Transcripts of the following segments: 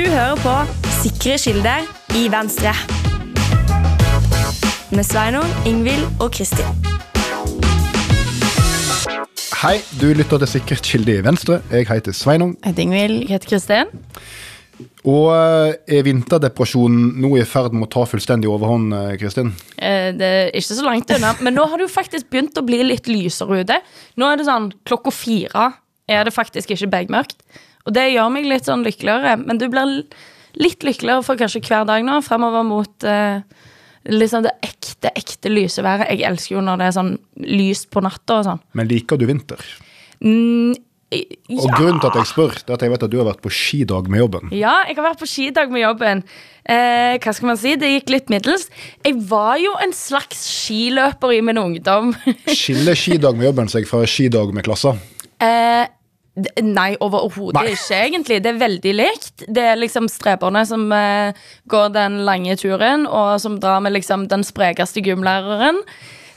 Du hører på Sikre kilder i Venstre. Med Sveinung, Ingvild og Kristin. Hei, du lytter til Sikkert kilde i Venstre. Jeg heter Sveinung. Jeg heter Ingvild. Jeg heter Kristin. Og eh, er vinterdepresjonen nå i ferd med å ta fullstendig overhånd, eh, Kristin? Eh, Det er ikke så langt unna. Men nå har det jo faktisk begynt å bli litt lysere ute. Nå er det sånn klokka fire er det faktisk ikke begmørkt. Og det gjør meg litt sånn lykkeligere. Men du blir litt lykkeligere for kanskje hver dag nå, fremover mot eh, liksom det ekte, ekte lyse været. Jeg elsker jo når det er sånn lyst på natta og sånn. Men liker du vinter? Mm, Og grunnen til at jeg spør, det er at jeg vet at du har vært på skidag med jobben. Ja, jeg har vært på skidag med jobben. Eh, hva skal man si? Det gikk litt middels. Jeg var jo en slags skiløper i min ungdom. Skiller skidag med jobben seg fra skidag med klassa? eh, nei, overhodet ikke, egentlig. Det er veldig likt. Det er liksom streberne som eh, går den lange turen, og som drar med liksom den sprekeste gymlæreren.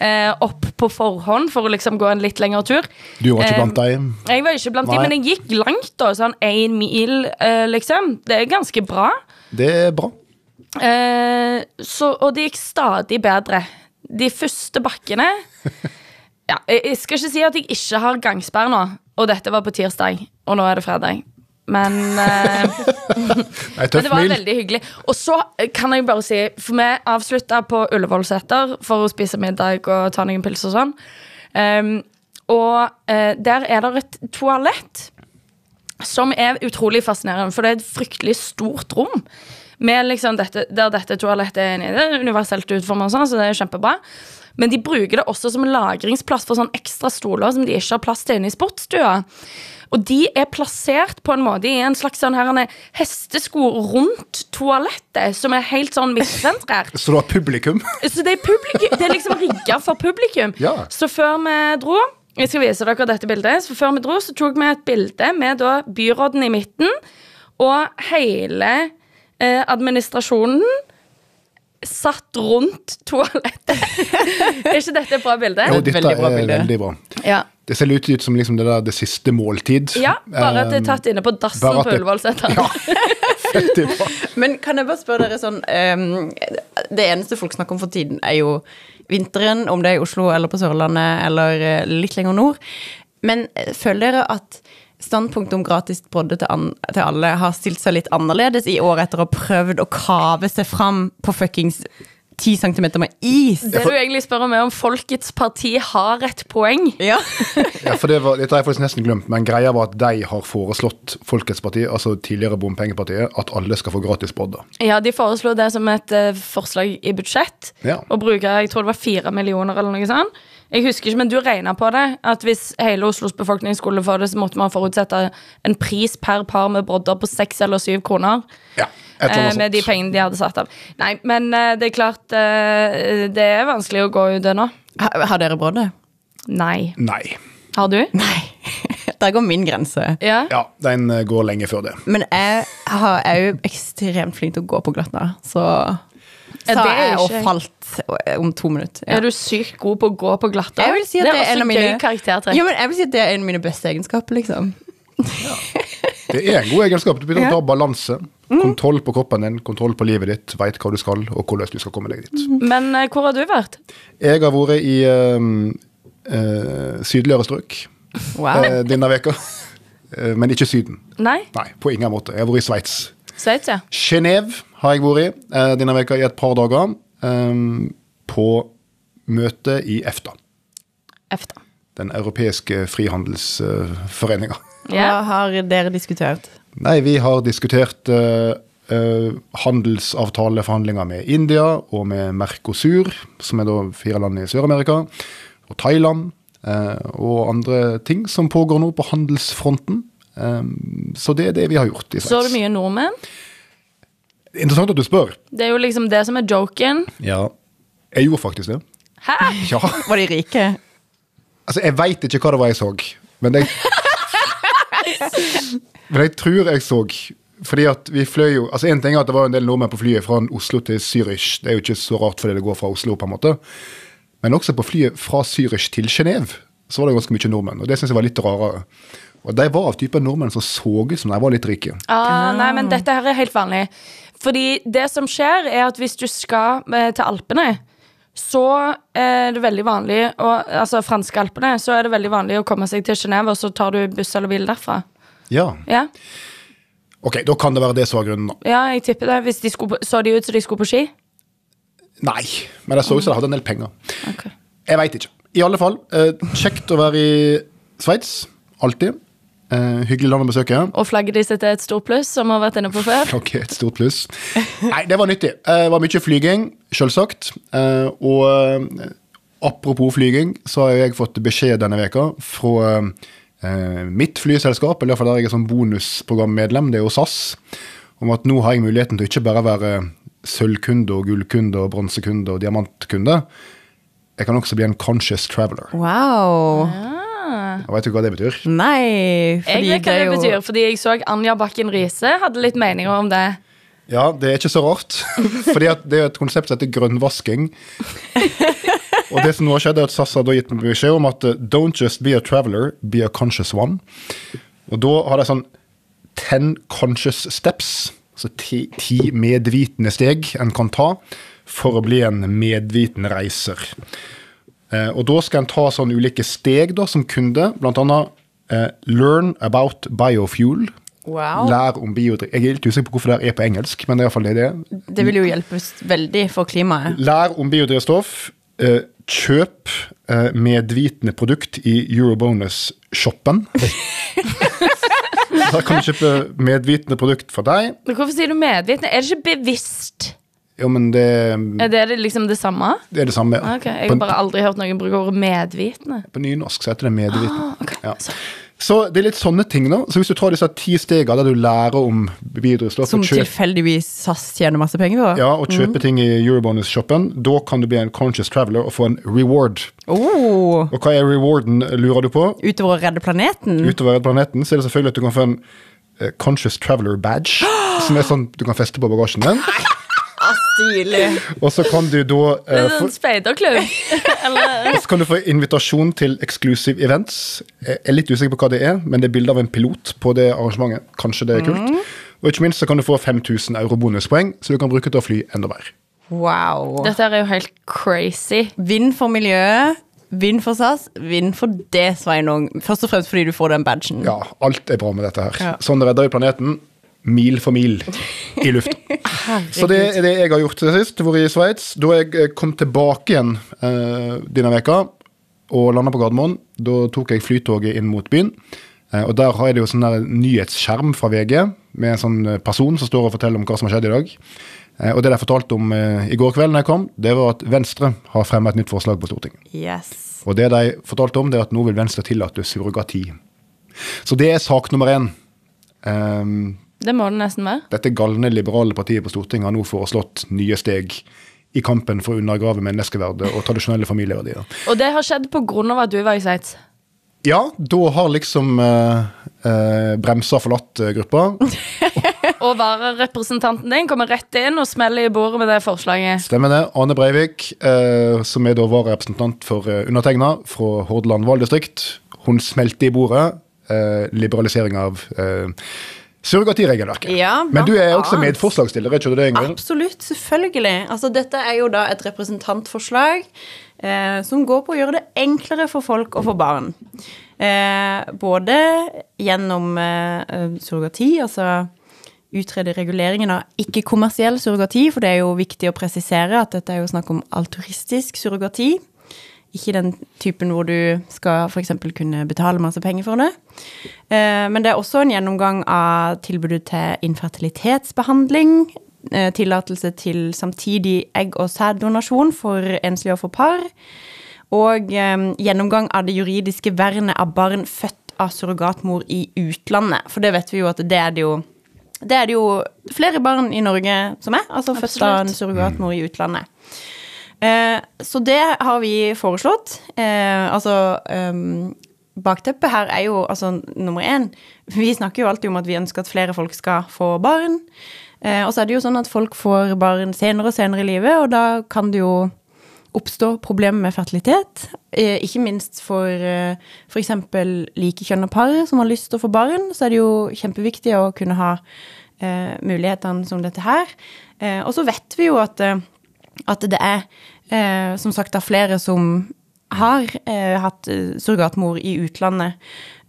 Eh, opp på forhånd for å liksom gå en litt lengre tur. Du var ikke Eh, blant dem. Jeg var ikke blant Nei. de, men jeg gikk langt, da. Sånn én mil, eh, liksom. Det er ganske bra. Det er bra. Eh, så, og det gikk stadig bedre. De første bakkene ja, jeg, skal ikke si at jeg ikke har gangsperre nå, og dette var på tirsdag, og nå er det fredag. Men, eh, Ei men tøff det var mil. veldig hyggelig. Og så kan jeg bare si For vi avslutta på Ullevålseter for å spise middag og ta noen pils og sånn. Um, og eh, der er det et toalett som er utrolig fascinerende, for det er et fryktelig stort rom. Med liksom dette, der dette toalettet er inni. Det er universelt utformet, og sånn, så det er kjempebra. Men de bruker det også som en lagringsplass for sånn ekstra stoler som de ikke har plass til inne i sportsstua. Og de er plassert på en måte i en slags sånn her hestesko rundt toalettet, som er helt sånn midtsentrert. Så du har publikum? Så det er, publikum, det er liksom rigga for publikum. Ja. Så før vi dro Jeg skal vise dere dette bildet. Så før vi dro, så tok vi et bilde med da byråden i midten og hele eh, administrasjonen satt rundt toalettet. er ikke dette et bra bilde? Jo, dette veldig bra er bilde. veldig bra. Ja. Det ser litt ut som liksom det, der, det siste måltid. ja, bare at det er tatt inne på dassen på det- Ullevålseter. Veldig. Men kan jeg bare spørre dere sånn um, Det eneste folk snakker om for tiden, er jo vinteren, om det er i Oslo eller på Sørlandet eller eh, litt lenger nord. Men eh, føler dere at standpunktet om gratis brodde til, an til alle har stilt seg litt annerledes i år etter å ha prøvd å kave seg fram på fuckings 10 cm med is? Det du egentlig spør om, er om Folkets parti har et poeng. Ja. Ja, for det var, Dette har jeg faktisk nesten glemt, men greia var at de har foreslått Folkets parti, altså tidligere Bompengepartiet, at alle skal få gratis brodder. Ja, De foreslo det som et uh, forslag i budsjett. Ja. Å bruke jeg tror det var 4 millioner eller noe sånt. Jeg husker ikke, men du regna på det. At hvis hele Oslos befolkning skulle få det, så måtte man forutsette en pris per par med brodder på seks eller syv kroner. Ja, Eh, med de pengene de hadde satt av. Nei, men eh, det er klart eh, Det er vanskelig å gå ut det nå. Har, har dere brodder? Nei. Nei. Har du? Nei. Der går min grense. Ja. Ja, den eh, går lenge før det. Men jeg har- er jo ekstremt flink til å gå på glatta, så sa det er jeg og falt om to minutter. Ja. Er du sykt god på å gå på glatta? Jeg vil si at det er også en av mine- gøy karaktertrekk. Ja, men jeg vil si at det er en av mine beste egenskaper, liksom. Det er en god egenskap. Du begynner å ta balanse. Kontroll på kroppen din, kontroll på livet ditt, veit hva du skal, og hvordan du skal komme deg dit. Men eh, hvor har du vært? Jeg har vært i eh, eh, sydligere strøk Wow. eh, denne veka. Eh, men ikke Syden. Nei? Nei, på ingen måte. Jeg har vært i Sveits. Sveits, ja. Genéve har jeg vært i eh, denne veka i et par dager. eh, på møte i EFTA, EFTA. den europeiske frihandelsforeninga. Ja. har dere diskutert? Nei, vi har diskutert eh, uh, handelsavtaleforhandlinger med India og med Mercosur, som er da fire land i Sør-Amerika, og Thailand, uh, og andre ting som pågår nå på handelsfronten. Eh, så det er det vi har gjort i Så du Sveits. mye nordmenn? Interessant at du spør. Det er jo liksom det som er joken. Ja. Jeg gjorde faktisk det. Hæ? Ja. Var de rike? Altså, jeg veit ikke hva det var jeg så, men jeg Men jeg tror jeg så fordi at vi fløy jo altså En ting er at det var en del nordmenn på flyet fra Oslo til Zürich. Det er jo ikke så rart fordi det går fra Oslo, på en måte. Men også på flyet fra Zürich til Genéve så var det ganske mye nordmenn. Og det syns jeg var litt rarere. Og de var av typen nordmenn som så ut som de var litt rike. Ah, nei, men dette her er helt vanlig. Fordi det som skjer, er at hvis du skal eh, til Alpene, så er det veldig vanlig å, Altså franske Alpene, så er det veldig vanlig å komme seg til Genéve, og så tar du buss eller bil derfra. Ja, Ja, ok, Da kan det være det som var grunnen. da. ja jeg tipper det. Hvis de skulle så de ut som de skulle på ski? Nei, men det så ut som de hadde en del penger. Okay. Jeg veit ikke. I alle fall, eh, kjekt å være i Sveits. Alltid. Eh, hyggelig land å besøke. Og flagget sitt er et stort pluss, som vi har vært inne på før. Ok, et stort pluss. Nei, det var nyttig. Eh, Det var mye flyging, selvsagt. Uh, Og apropos flyging, så har jeg fått beskjed denne veka fra eh, mitt flyselskap, eller iallfall der jeg er sånn bonusprogrammedlem, det er jo SAS, om at nå har jeg muligheten til ikke bare være sølvkunde og gullkunde og bronsekunde og diamantkunde. Jeg kan også bli en conscious traveler. Wow. Og vet du hva det betyr? Nei, Jeg vet hva det det jo betyr, fordi jeg så Anja Bakken Riise hadde litt meninger om det. Ja, det er ikke så rart. Fordi at det er et konsept som heter grønnvasking. Og det som nå har skjedd, er at SAS har gitt meg beskjed om at uh, don't just be a traveler, be a conscious one. Og da har de sånn ten conscious steps, altså ti, ti medvitende steg en kan ta for å bli en medviten reiser. Eh, og da skal en ta sånne ulike steg da, som kunde, annet eh, learn about biofuel. Wow. Lær om biodrivstoff. Jeg er litt usikker på hvorfor det er på engelsk, men det er iallfall det det er. Det vil jo hjelpe veldig for klimaet. Lær om biodrivstoff. Eh, kjøp eh, medvitende produkt i Eurobonus-shoppen. Der kan du kjøpe medvitende produkt for deg. Men hvorfor sier du medvitende? Er det ikke bevisst? Jo, men det, Er det liksom det samme? det er det samme. ja. Okay, Jeg har bare aldri hørt noen bruke ordet medvitende. på nynorsk så heter det medvitende. Ah, okay. Ja. Så det er litt sånne ting, da. Så hvis du tar disse ti stegene der du lærer om biodrivstoff Som kjøp, tilfeldigvis SAS tjener masse penger på. ja, og kjøpe ting i Eurobonus-shoppen, da kan du bli en conscious traveler og få en reward. Oh, Og hva er rewarden, lurer du på? utover å redde planeten. Utover planeten så er det selvfølgelig at du kan få en eh, Conscious Traveler Badge, som er sånn du kan feste på bagasjen din. Stilig. Og så kan du da Det eh, en speiderklubb. Eller og så kan du få invitasjon til exclusive events. Jeg er litt usikker på hva det er, men det er bilde av en pilot på det arrangementet. Kanskje det er kult. Og ikke minst så kan du få 5000 euro bonuspoeng, så du kan bruke til å fly enda mer. Wow. Dette er jo helt crazy. Vinn for miljøet, vinn for SAS, vinn for det, Sveinung. Først og fremst fordi du får den badgen. Ja, alt er bra med dette her. Ja. Sånn redder vi planeten. Mil for mil i lufta. Så det er det jeg har gjort til sist. Vært i Sveits. Da jeg eh, kom tilbake igjen eh, denne veka og landa på Gardermoen, da tok jeg flytoget inn mot byen. Eh, og der har jeg det jo sånn der nyhetsskjerm fra VG med en sånn eh, person som står og forteller om hva som har skjedd i dag. Eh, og det de fortalte om eh, i går kveld når jeg kom, det var at Venstre har fremmet et nytt forslag på Stortinget. Yes. Og det de fortalte om, det er at nå vil Venstre tillate surrogati. Så det er sak nummer én. Um, Det må det nesten være. dette galne liberale partiet på Stortinget har nå foreslått nye steg i kampen for å undergrave menneskeverdet og tradisjonelle familieverdier. Og det har skjedd av at du var i Sveits. Ja, da har liksom uh, bremsa forlatt eh, gruppa. Og vararepresentanten din kommer rett inn og smeller i bordet med det forslaget. Stemmer det. Ane Breivik, eh, som er da vararepresentant for eh, undertegna fra Hordaland valgdistrikt, hun smelte i bordet uh, liberalisering av uh, surrogatiregelverket. Ja, Men du er også medforslagsstiller, er ikke det, Ingrid? Absolutt, selvfølgelig. Altså, dette er jo da et representantforslag eh, som går på å gjøre det enklere for folk å få barn. Eh, både gjennom eh, surrogati, altså utrede reguleringen av ikke-kommersiell surrogati, for det er jo viktig å presisere at dette er jo snakk om alturistisk surrogati. Ikke den typen hvor du skal f.eks. kunne betale masse penger for det. Eh, men det er også en gjennomgang av tilbudet til infertilitetsbehandling. Eh, tillatelse til samtidig egg- og sæddonasjon for enslige og for par. Og eh, gjennomgang av det juridiske vernet av barn født av surrogatmor i utlandet. For det vet vi jo at det er det jo det er det jo flere barn i Norge som er, altså født av en surrogatmor i utlandet. Eh, så det har vi foreslått. Eh, altså um, Bakteppet her er jo altså nummer én Vi snakker jo alltid om at vi ønsker at flere folk skal få barn. Eh, og så er det jo sånn at folk får barn senere og senere i livet, og da kan det jo oppstå problemer med fertilitet. Eh, ikke minst for eh, f.eks. likekjønna par som har lyst til å få barn, så er det jo kjempeviktig å kunne ha eh, mulighetene som dette her. Og så vet vi jo at, at det er eh, som sagt det er flere som har eh, hatt eh, surrogatmor i utlandet.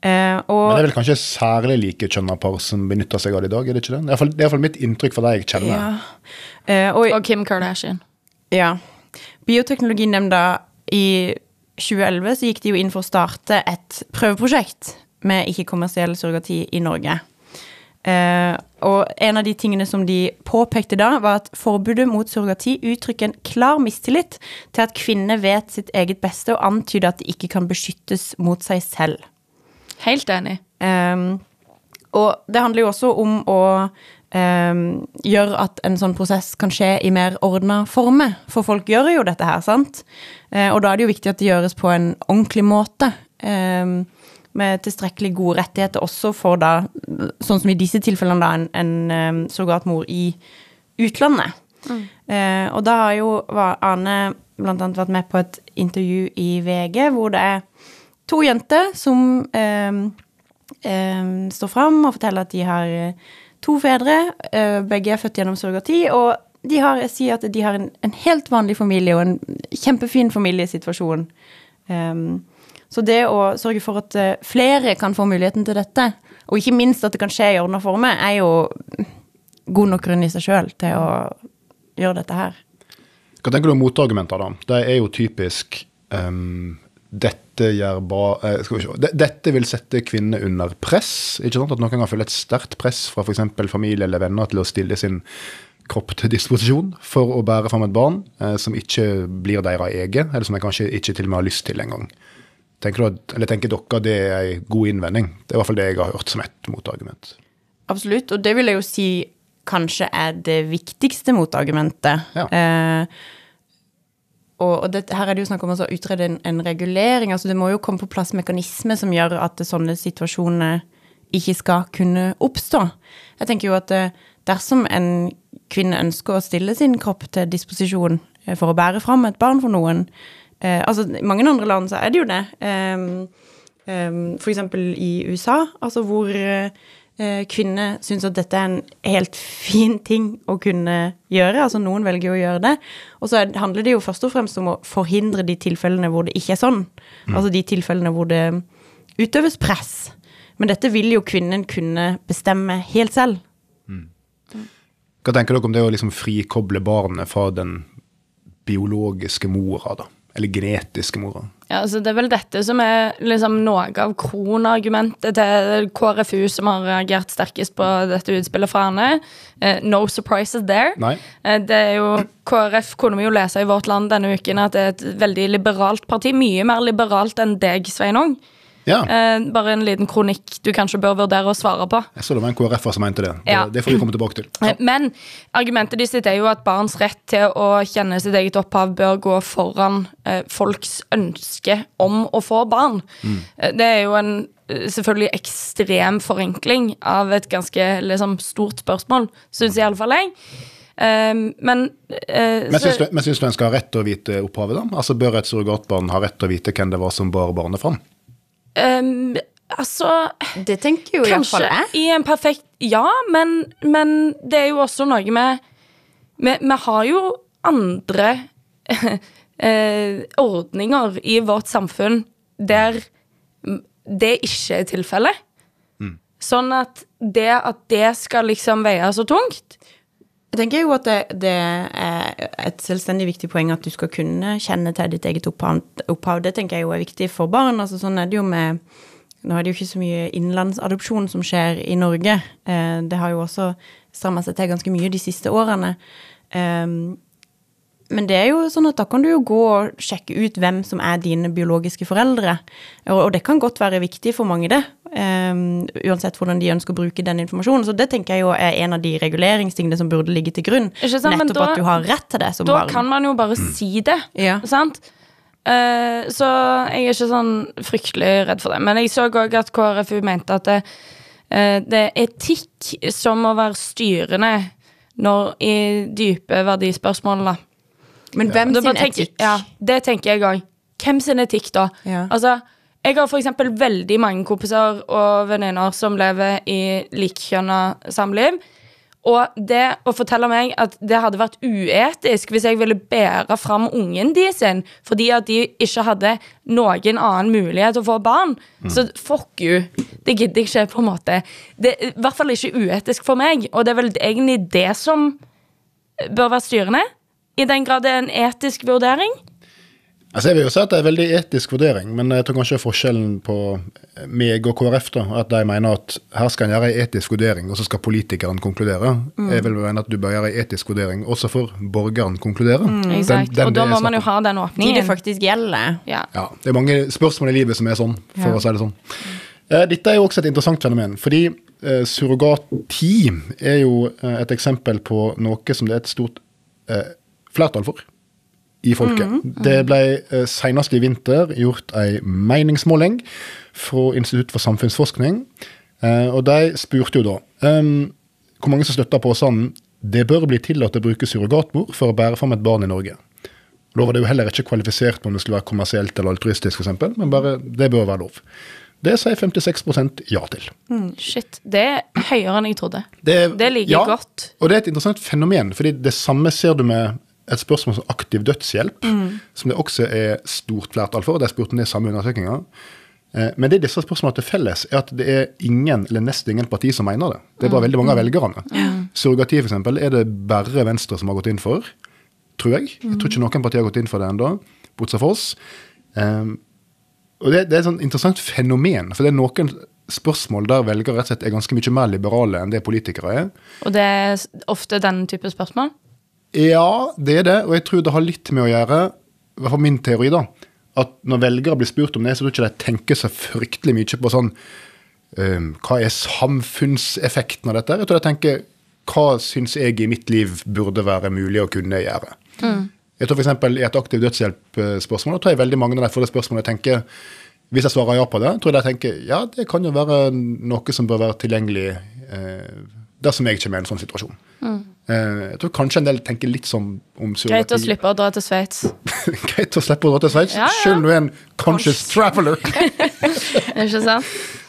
Eh, og Men det er vel kanskje særlig likekjønna par som benytter seg av det i dag? er det ikke det? Det er iallfall- det er iallfall mitt inntrykk for de jeg kjenner. ja. Eh, og, Og Kim Kardashian. Ja. Bioteknologinemnda i 2011 så gikk de jo inn for å starte et prøveprosjekt med ikke-kommersiell surrogati i Norge. Eh, og en av de tingene som de påpekte da, var at forbudet mot surrogati uttrykker en klar mistillit til at kvinner vet sitt eget beste, og antyder at de ikke kan beskyttes mot seg selv. Helt enig. Eh, og det handler jo også om å um, gjøre at en sånn prosess kan skje i mer ordna former. For folk gjør jo dette her, sant? Eh, og da er det jo viktig at det gjøres på en ordentlig måte. Um, med tilstrekkelig gode rettigheter også for da, sånn som i disse tilfellene, da, en, en um, surrogatmor i utlandet. Eh, og da har jo Arne blant annet vært med på et intervju i VG hvor det er to jenter som eh, eh, står fram og forteller at de har eh, to fedre. uh, begge er født gjennom surrogati. Og de har, jeg sier at de har en, en helt vanlig familie og en kjempefin familiesituasjon. Um, så det å sørge for at eh, flere kan få muligheten til dette, og ikke minst at det kan skje i ordna former, er jo god nok grunn i seg sjøl til å gjøre dette her. Hva tenker du om motargumenter, da? Det er jo typisk um, dette, ba, eh, se, dette vil sette kvinner under press. ikke sant? At noen kan føle et sterkt press fra f.eks. familie eller venner til å stille sin kropp til disposisjon for å bære fram et barn eh, som ikke blir deres eget, eller som de kanskje ikke til og med har lyst til engang. Tenker, du tenker dere det er en god innvending? Det er i hvert fall det jeg har hørt som et motargument. Absolutt, og det vil jeg jo si kanskje er det viktigste motargumentet. Ja. Eh, og og det, her er det jo snakk om altså å utrede en, en regulering. altså Det må jo komme på plass mekanismer som gjør at sånne situasjoner ikke skal kunne oppstå. Jeg tenker jo at eh, dersom en kvinne ønsker å stille sin kropp til disposisjon eh, for å bære fram et barn for noen eh, altså I mange andre land så er det jo det. Eh, eh, eksempel i USA, altså hvor eh, kvinner syns at dette er en helt fin ting å kunne gjøre. Altså noen velger jo å gjøre det. Og så er, handler det jo først og fremst om å forhindre de tilfellene hvor det ikke er sånn. Altså de tilfellene hvor det utøves press. Men dette vil jo kvinnen kunne bestemme helt selv. Hva tenker dere om det å liksom frikoble barnet fra den biologiske mora, da? Eller genetiske mora? Ja, altså Det er vel dette som er liksom noe av kronargumentet til KrFU, som har reagert sterkest på dette utspillet fra Arne. Eh, no surprises there. Eh, det er jo, KrF kunne vi jo lese i Vårt Land denne uken at det er et veldig liberalt parti. Mye mer liberalt enn deg, Sveinung. Ja. Eh, bare en liten kronikk du kanskje bør vurdere å svare på. Jeg så det var en KrF-er som mente det. det. Ja. Det får vi komme tilbake til. Ja. Men argumentet de sitt er jo at barns rett til å kjenne sitt eget opphav bør gå foran eh, folks ønske om å få barn. Mm. det er jo en eh, selvfølgelig ekstrem forenkling av et ganske liksom, stort spørsmål, syns iallfall jeg. Eh, men uh, Men syns du, men syns du en skal ha rett til å vite opphavet, da? Altså Bør et surrogatbarn ha rett til å vite hvem det var som bar barnet fram? Ehm, altså Det tenker jo iallfall jeg. i en perfekt Ja, men, men det er jo også noe med Vi, har jo andre eh, ordninger i vårt samfunn der det ikke er tilfellet. Sånn at det at det skal liksom veie så tungt Jeg tenker jo at det, det er et selvstendig viktig poeng at du skal kunne kjenne til ditt eget opphav. opphav. Det tenker jeg jo er viktig for barn. altså Sånn er det jo med Nå er det jo ikke så mye innenlandsadopsjon som skjer i Norge. Eh, det har jo også stramma seg til ganske mye de siste årene. Eh, men det er jo sånn at da kan du jo gå og sjekke ut hvem som er dine biologiske foreldre. Og, og det kan godt være viktig for mange, det. Um, uansett hvordan de ønsker å bruke den informasjonen. Så det tenker jeg jo er en av de reguleringstingene som burde ligge til grunn. Ikke sant, Nettopp da- at du har rett til det som Da barn. kan man jo bare si det. Ja. Sant? Uh, så jeg er ikke sånn fryktelig redd for det. Men jeg så òg at KrFU mente at det, uh, det er etikk som må være styrende når, i dype verdispørsmål. Da. Men hvem Da sin tenker- etikk? Ja, det tenker jeg òg. Hvem sin etikk, da? Ja. Altså, jeg har eksempel veldig mange kompiser og venninner som lever i likkjønna samliv. Og det å fortelle meg at det hadde vært uetisk hvis jeg ville bære fram ungen de sin fordi at de ikke hadde noen annen mulighet til å få barn, så fuck you. Det gidder jeg ikke, på en måte. Det er i hvert fall ikke uetisk for meg, og det er vel egentlig det som bør være styrende. I den grad det er en etisk vurdering. Altså jeg vil jo si at det er en veldig etisk vurdering, men jeg tror kanskje forskjellen på meg og KrF da, er at de mener at her skal en gjøre en etisk vurdering, og så skal politikeren konkludere. Mm. Jeg vil mene at du bør gjøre en etisk vurdering, også for borgeren konkludere. Mm, den, den og da må man jo ha den De åpningen. det faktisk gjelder. Ja. Ja, det er mange spørsmål i livet som er sånn, for Ja. å si det sånn. Eh, Dette er jo også et interessant fenomen, fordi eh, surrogati er jo eh, et eksempel på noe som det er et stort eh, flertall for i folket. Det ble eh, senest i vinter gjort ei meningsmåling fra Institutt for samfunnsforskning, eh, og de spurte jo da um, hvor mange som støtta påstanden det bør bli tillatt å bruke surrogatmor for å bære fram et barn i Norge. Da var det jo heller ikke kvalifisert på om det skulle være kommersielt eller altruistisk, eksempel, men bare det bør være lov. Det sier 56% ja til. Shit. Det er høyere enn jeg trodde. Det, Det liker ja, godt. Og det er et interessant fenomen, fordi det samme ser du med et spørsmål som aktiv dødshjelp, Mm. som det også er stort flertall for. De spurte om det i samme undersøkelser. Eh, Men det disse spørsmålene til felles, er at det er ingen, eller nesten ingen parti som mener det. Det er bare veldig mange av velgerne. Surrogati, eksempel, er det bare Venstre som har gått inn for, tror jeg. Jeg tror ikke noen partier har gått inn for det ennå, bortsett fra oss. Um, og det, det er et sånn interessant fenomen, for det er noen spørsmål der velgere rett og slett er ganske mye mer liberale enn det politikere er. Og det er ofte den type spørsmål. Ja, det er det, og jeg tror det har litt med å gjøre, i hvert fall min teori, da, at når velgere blir spurt om det, så tror jeg ikke de tenker så fryktelig mye på sånn um, Hva er samfunnseffekten av dette? Jeg tror de tenker hva syns jeg i mitt liv burde være mulig å kunne gjøre? Jeg tror f.eks. i et aktiv dødshjelp-spørsmål, tror jeg veldig mange av de får det spørsmålet tenker Hvis jeg svarer ja på det, tror jeg de tenker ja, det kan jo være noe som bør være tilgjengelig eh, dersom jeg kommer i en sånn situasjon. Mm. jeg tror kanskje en del tenker litt sånn om Greit å slippe å dra til Sveits. Greit å slippe å dra til Sveits, Ja, ja. selv om du er en conscious traveler. Ikke sant?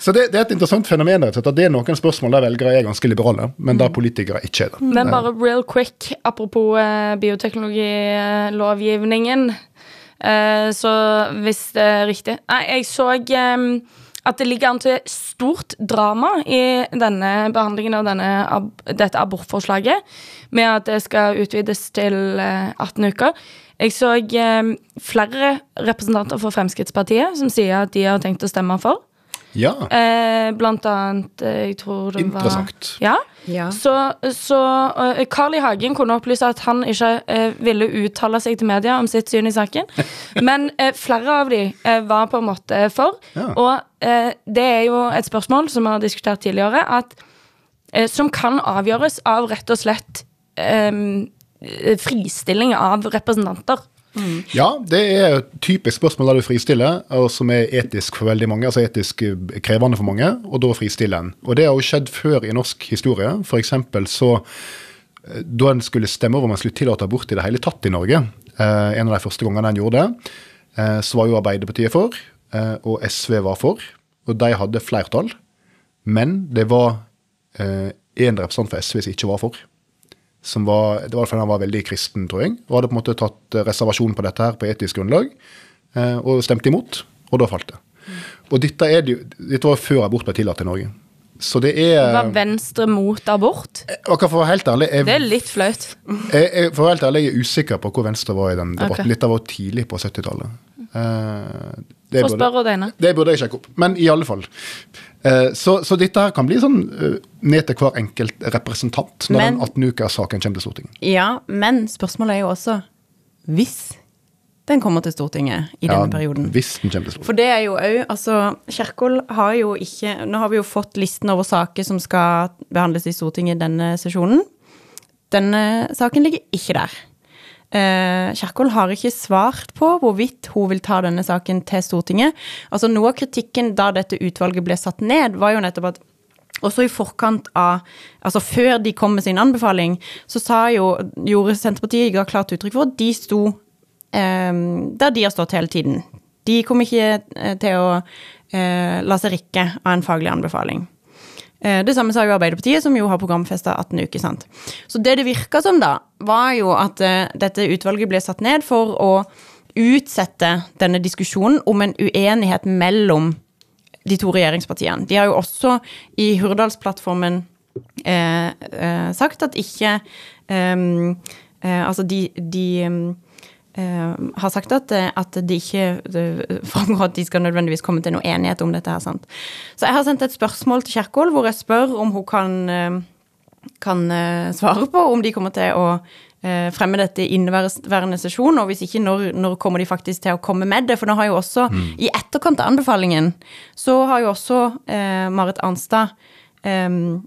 Så det, det er et interessant fenomen det er noen spørsmål der velgere er ganske liberale, men der politikere ikke er det. Men bare real quick, apropos eh, bioteknologilovgivningen. Eh, så hvis det er riktig Nei, jeg så eh, at det ligger an til stort drama i denne behandlingen av denne, ab dette abortforslaget, med at det skal utvides til eh, 18 uker. Jeg så eh, flere representanter for Fremskrittspartiet som sier at de har tenkt å stemme for. Ja, Eh, blant annet eh, Jeg tror det var Interessant. Ja. Ja. Så, så uh, Carl I. Hagen kunne opplyse at han ikke uh, ville uttale seg til media om sitt syn i saken. Men uh, flere av de var på en måte for. Ja. Og det er jo et spørsmål som vi har diskutert tidligere, at, som kan avgjøres av rett og slett um, fristilling av representanter. Ja, det er et typisk spørsmål der du fristiller, og som er etisk for veldig mange, altså etisk eh, krevende for mange, og da fristiller en. Og det har jo skjedd før i norsk historie. Eksempel så eh, da en skulle stemme over om en skulle tillate abort i det hele tatt i Norge, eh, en av de første gangene en gjorde det, så var jo Arbeiderpartiet for, og SV var for, og de hadde flertall. Men det var én representant for SV som ikke var for. Som var, det var fordi han var veldig kristen, tror jeg, og hadde på en måte tatt eh, reservasjon på dette her på etisk grunnlag, eh, og stemte imot, og da falt det. Og dette, det dette var før abort ble tillatt i Norge. Så det er Var Venstre mot abort? Og for å være helt ærlig, jeg, Det er litt flaut. jeg, jeg, for å være helt ærlig, jeg er usikker på hvor Venstre var i den debatten. Litt Dette var tidlig på 70-tallet. Eh, det Få spørre Odeine. det burde jeg sjekke opp. Men i alle fall. Eh, så, så dette her kan bli sånn eh, ned til hver enkelt representant når Men- den 18-ukerssaken kommer til Stortinget. Ja, men spørsmålet er jo også hvis den kommer til Stortinget i denne perioden. Hvis den kommer til Stortinget. For det er jo òg Altså, Kjerkol har jo ikke Nå har vi jo fått listen over saker som skal behandles i Stortinget denne sesjonen. Denne saken ligger ikke der. Eh, Kjerkol har ikke svart på hvorvidt hun vil ta denne saken til Stortinget. Altså Noe av kritikken da dette utvalget ble satt ned, var jo nettopp at også i forkant av Altså før de kom med sin anbefaling, så sa jo, gjorde Senterpartiet ga klart uttrykk for at de sto eh, der de har stått hele tiden. De kom ikke eh, til å eh, la seg rikke av en faglig anbefaling. Eh, Det samme sa jo Arbeiderpartiet, som jo har programfesta 18 uker. sant? Så det det virka som, da, var jo at eh, dette utvalget ble satt ned for å utsette denne diskusjonen om en uenighet mellom de to regjeringspartiene. De har jo også i Hurdalsplattformen eh, eh, sagt at ikke ehm, eh, Altså, de, de ehm, eh, har sagt at, eh, at de ikke framgår at de skal nødvendigvis komme til noe enighet om dette. her, sant? Så jeg har sendt et spørsmål til Kjerkol hvor jeg spør om hun kan, eh, kan eh, svare på om de kommer til å eh, fremme dette i inneværende sesjon, og hvis ikke, når, når kommer de faktisk til å komme med det? For nå har jo også, i etterkant av anbefalingen, så har jo også eh, Marit Arnstad eh,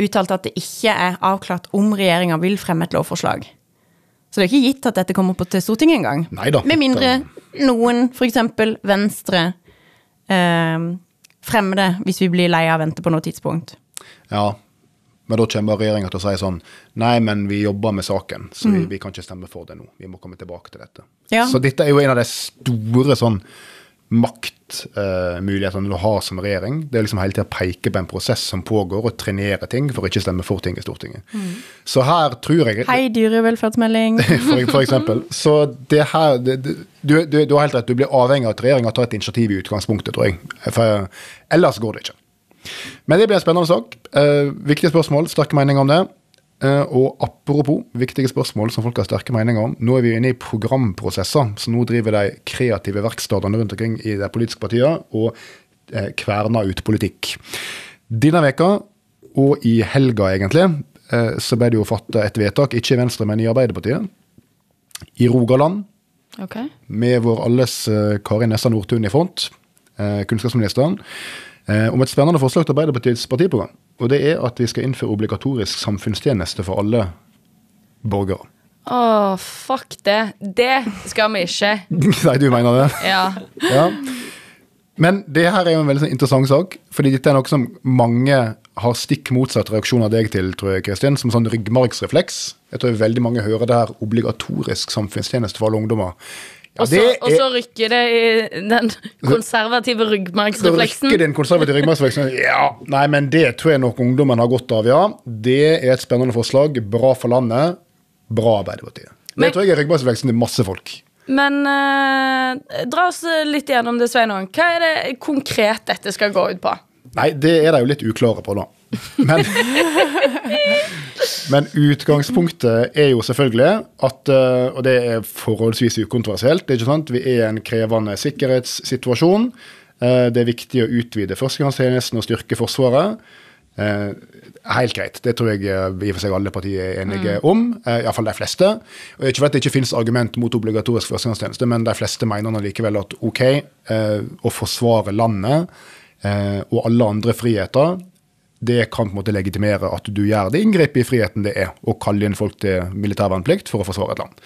uttalt at det ikke er avklart om regjeringa vil fremme et lovforslag. Så det er ikke gitt at dette kommer på til Stortinget engang. Med mindre noen, f.eks. Venstre, eh, fremmer det hvis vi blir lei av å vente på noe tidspunkt. Ja, men da kommer regjeringa til å si sånn Nei, men vi jobber med saken, så vi, vi kan ikke stemme for det nå. Vi må komme tilbake til dette. Ja. Så dette er jo en av de store sånn maktmulighetene du har som regjering. Det er liksom hele tida peke på en prosess som pågår, og trenere ting for å ikke stemme for ting i Stortinget. Så her tror jeg Hei, dyrevelferdsmelding. for, for eksempel. Så det her det, det, du, du, du har helt rett, du blir avhengig av at regjeringa tar et initiativ i utgangspunktet, tror jeg. For ellers går det ikke. Men det blir en spennende sak. Eh, viktige spørsmål, sterke meninger om det. Eh, og apropos viktige spørsmål som folk har sterke meninger om. Nå er vi inne i programprosesser, så nå driver de kreative verkstedene rundt omkring i de politiske partiene og eh, kverner ut politikk. Denne veka, og i helga egentlig, eh, så ble det jo fatta et vedtak, ikke i Venstre, men i Arbeiderpartiet, i Rogaland, Okay. med vår alles Kari Nessa Nordtun i front, kunnskapsministeren, om et spennende forslag til Arbeiderpartiets partiprogram. Og det er at vi skal innføre obligatorisk samfunnstjeneste for alle borgere. Å, fuck det. Det skal vi ikke. Nei, du mener det? Ja. Ja. Men det her er jo en veldig sånn interessant sak, fordi dette er noe som mange har stikk motsatt reaksjon av deg til, tror jeg, Kristin, som sånn ryggmargsrefleks. Jeg tror veldig mange hører det her obligatorisk samfunnstjeneste for alle ungdommer. Og så, er... rykker det i den konservative ryggmargsrefleksen. rykker den konservative ryggmargsrefleksen. Ja, nei, men det tror jeg nok ungdommen har godt av, ja. Det er et spennende forslag. Bra for landet. Bra Arbeiderpartiet. Det Men- tror jeg er ryggmargsrefleksen til masse folk. Men eh, dra oss litt gjennom det, Sveinung. Hva er det konkret dette skal gå ut på? Nei, det er de jo litt uklare på, da. Men, men utgangspunktet er jo selvfølgelig at eh, Og det er forholdsvis ukontroversielt. det er ikke sant? Vi er i en krevende sikkerhetssituasjon. Eh, Det er viktig å utvide førstegangstjenesten og styrke Forsvaret. Eh, helt greit. Det tror jeg i og for seg alle partier er enige om. Eh, Iallfall de fleste. Og det er at det ikke finnes argument mot obligatorisk førstegangstjeneste, men de fleste mener likevel at OK, å forsvare landet og alle andre friheter, det kan på en måte legitimere at du gjør det inngrepet i friheten det er å kalle inn folk til militærvernplikt for å forsvare et land.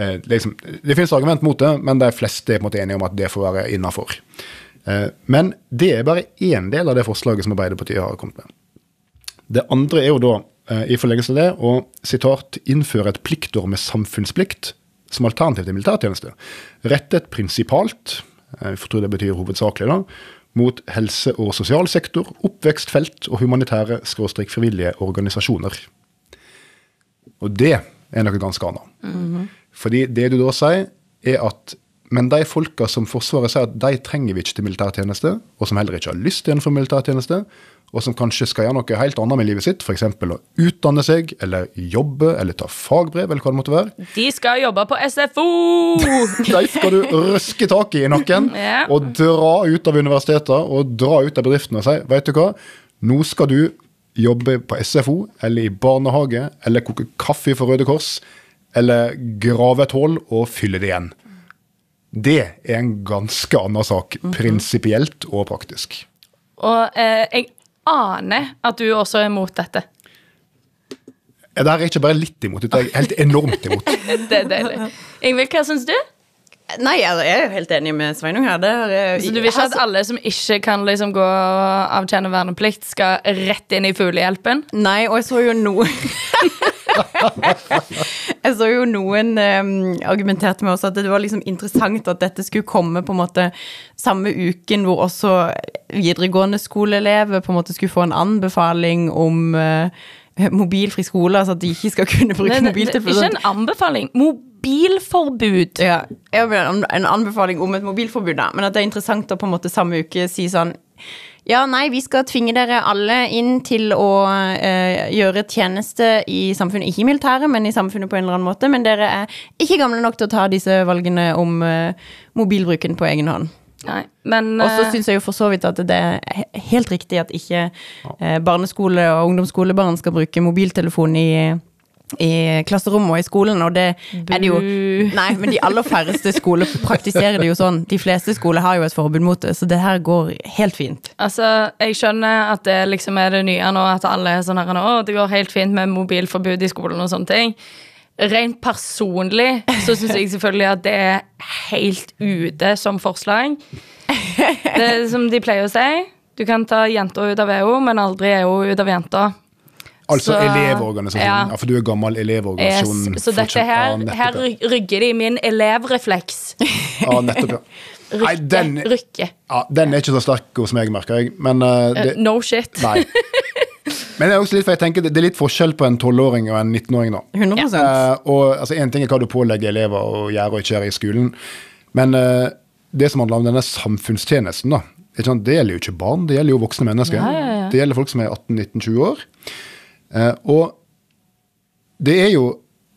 Eh, liksom, det finnes argument mot det, men de fleste er på en måte enige om at det får være innafor. Eh, men det er bare én del av det forslaget som Arbeiderpartiet har kommet med. Det andre er jo da, eh, i forlengelse av det, å sitat, innføre et pliktår med samfunnsplikt som alternativ til militærtjeneste. Rettet prinsipalt, eh, jeg tror det betyr hovedsakelig, da, mot helse- og sosialsektor, oppvekstfelt og humanitære skråstrek frivillige organisasjoner. Og det er noe ganske annet. Fordi det du da sier, er at men de folka som Forsvaret sier at de trenger vi ikke til militærtjeneste, og som heller ikke har lyst til å gjennomføre militærtjeneste, og som kanskje skal gjøre noe helt annet med livet sitt, f.eks. å utdanne seg, eller jobbe, eller ta fagbrev, eller hva det måtte være, De skal jobbe på SFO! de skal du røske tak i i nakken Ja. og dra ut av universiteter og dra ut av bedriften og si vet du hva, nå skal du jobbe på SFO eller i barnehage eller koke kaffe for Røde Kors eller grave et hull og fylle det igjen. Det er en ganske annen sak, prinsipielt og praktisk. Og eh, jeg aner at du også er imot dette. Det her er ikke bare litt imot, det er helt enormt imot. Det er deilig. Ingvild, hva syns du? Nei, jeg er jo helt enig med Sveinung her. Jeg- Så du vil ikke at Altså, alle som ikke kan liksom gå og avtjene verneplikt, skal rett inn i fuglehjelpen? Nei, og jeg så jo noe Jeg så jo noen um, argumenterte med også at det var liksom interessant at dette skulle komme på en måte samme uken hvor også videregående skoleelever på en måte skulle få en anbefaling om uh, mobilfri skole, altså at de ikke skal kunne bruke Nei, mobiltelefon. Ikke en anbefaling. Mobilforbud. Ja, jeg en anbefaling om et mobilforbud, da. Men at det er interessant å på en måte samme uke si sånn Ja, nei, vi skal tvinge dere alle inn til å eh, gjøre tjeneste i samfunnet. Ikke i militæret, men i samfunnet på en eller annen måte. Men dere er ikke gamle nok til å ta disse valgene om eh, mobilbruken på egen hånd. Nei, men Og så eh, syns jeg jo for så vidt at det er helt riktig at ikke eh, barneskole- og ungdomsskolebarn skal bruke mobiltelefon i, i klasserommet og i skolen, og det er det jo Nei, men de aller færreste skoler praktiserer det jo sånn. De fleste skoler har jo et forbud mot det, så det her går helt fint. Altså, Jeg skjønner at det liksom er det nye nå, at alle er sånn her nå, det går helt fint med mobilforbud i skolen og sånne ting. Rent personlig så syns jeg selvfølgelig at det er helt ute som forslag. Det er som de pleier å si. Du kan ta jenta ut av EU, men aldri EU ut av jenta. Altså Så- Elevorganisasjonen. ja. Ja. for du er gammel Yes. Så dette her, Ja, nettopp, her rygger de min elevrefleks. Ja, nettopp, ja. Nei, Rykke, den, rykke. ja, den er ikke så sterk hos meg, merker jeg. Men, uh, det, No shit. nei. Men det er også litt, for jeg tenker det er litt forskjell på en 12-åring og en 19-åring. da. 100 Eh, og altså, En ting er hva du pålegger elever å gjøre og ikke gjøre i skolen, men uh, det som handler om denne samfunnstjenesten, da, det gjelder jo ikke barn, det gjelder jo voksne mennesker. Ja, ja, ja. Det gjelder folk som er 18-19-20 år. Eh, og det er jo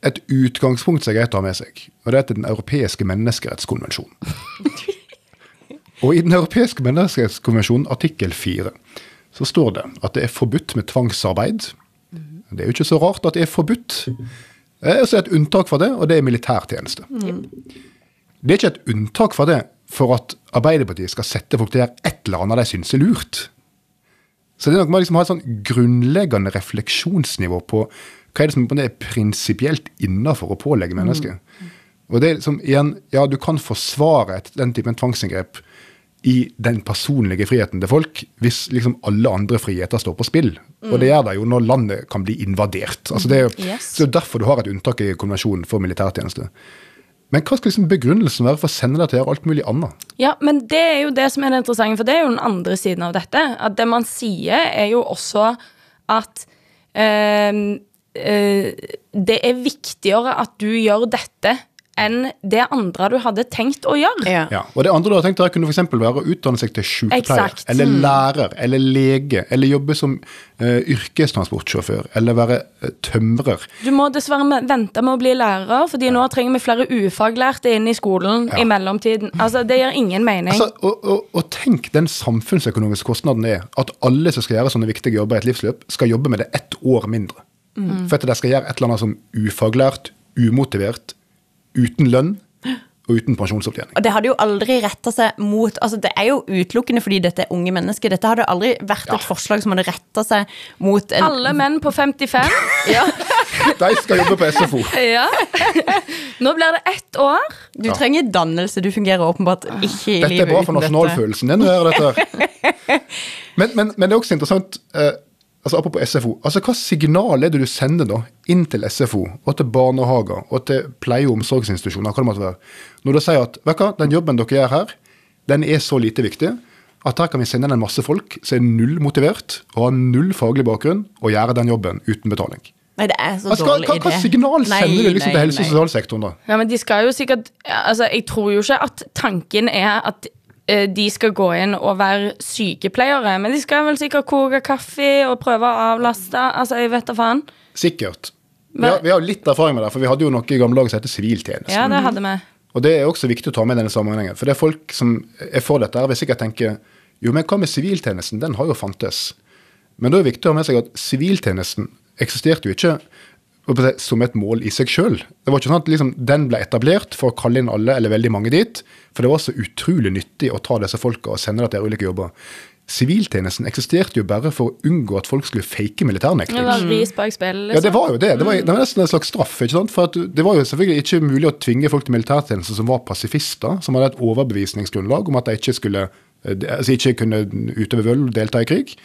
et utgangspunkt som er greit å ha med seg, og det er Den europeiske menneskerettskonvensjonen. og i Den europeiske menneskerettskonvensjonen artikkel 4 så står det at det er forbudt med tvangsarbeid. Det er jo ikke så rart at det er forbudt. Det er det et unntak for det, og det er militærtjeneste. Det er ikke et unntak for det for at Arbeiderpartiet skal sette folk til å gjøre et eller annet de syns er lurt. Så det er nok med å liksom ha et sånn grunnleggende refleksjonsnivå på hva er det som er prinsipielt innafor å pålegge mennesker. Og det er liksom, igjen, ja, du kan forsvare et, den typen tvangsinngrep i den personlige friheten til folk hvis liksom alle andre friheter står på spill. Og det gjør det jo når landet kan bli invadert. Altså det er jo Yes. så er derfor du har et unntak i konvensjonen for militærtjeneste. Men hva skal liksom begrunnelsen være for å sende deg til og alt mulig annet? Ja, men det er jo det som er det interessante, for det er jo den andre siden av dette. At det man sier, er jo også at eh, eh, det er viktigere at du gjør dette enn det andre du hadde tenkt å gjøre. Ja. Ja, og det andre du har tenkt deg kunne for eksempel være å utdanne seg til sykepleier, eller lærer, eller lege, eller jobbe som uh, yrkestransportsjåfør, eller være uh, tømrer. Du må dessverre med- vente med å bli lærer, fordi nå trenger vi flere ufaglærte inn i skolen Ja. i mellomtiden. Altså, Det gir ingen mening. Altså, og, og, og tenk den samfunnsøkonomiske kostnaden det er at alle som skal gjøre sånne viktige jobber i et livsløp, skal jobbe med det ett år mindre. For at de skal gjøre et eller annet som ufaglært, umotivert, uten lønn og uten pensjonsopptjening. Og det hadde jo aldri retta seg mot altså Det er jo utelukkende fordi dette er unge mennesker. Dette hadde aldri vært et forslag som hadde retta seg mot en Alle menn på 55. ja. De skal jobbe på SFO. ja. Nå blir det ett år. Du trenger dannelse. Du fungerer åpenbart ikke i Dette livet dette. nasjonalfølelsen er bra for dette. her. Men, men, men det er også interessant eh, altså Apropos SFO. altså Hva signal er det du sender da inn til SFO, og til barnehager og til pleie- og omsorgsinstitusjoner, hva det måtte være, når du sier at vet du hva, den jobben dere gjør her, den er så lite viktig at her kan vi sende inn en masse folk som er null motivert og har null faglig bakgrunn, og gjøre den jobben uten betaling. Nei, det er så Altså, dårlig hva, hva hva signal Nei, sender du liksom nei, til helse- og sosialsektoren da? Ja, men de skal jo sikkert Altså, jeg tror jo ikke at tanken er at de skal gå inn og være sykepleiere, men de skal vel sikkert koke kaffe og prøve å avlaste. Altså, jeg vet da faen. Sikkert. Vi har, vi har litt erfaring med det, for vi hadde jo noe i gamle dager som heter siviltjeneste. Ja, det hadde vi. Og det er også viktig å ta med i denne sammenhengen. For det er folk som er for dette, her vil sikkert tenke jo, men hva med siviltjenesten? Den har jo fantes. Men da er det viktig å ha med seg at siviltjenesten eksisterte jo ikke som et mål i seg sjøl. Det var ikke sånn at liksom, den ble etablert for å kalle inn alle eller veldig mange dit. For det var så utrolig nyttig å ta disse folka og sende dem til ulike jobber. Siviltjenesten eksisterte jo bare for å unngå at folk skulle fake militærnekting. Det var ris bak spillet, Ja, det liksom. var jo det. Det var, det var nesten en slags straff. ikke sant? For at Det var jo selvfølgelig ikke mulig å tvinge folk til militærtjeneste som var pasifister, som hadde et overbevisningsgrunnlag om at de ikke skulle eh, altså ikke kunne utøve vold og delta i krig.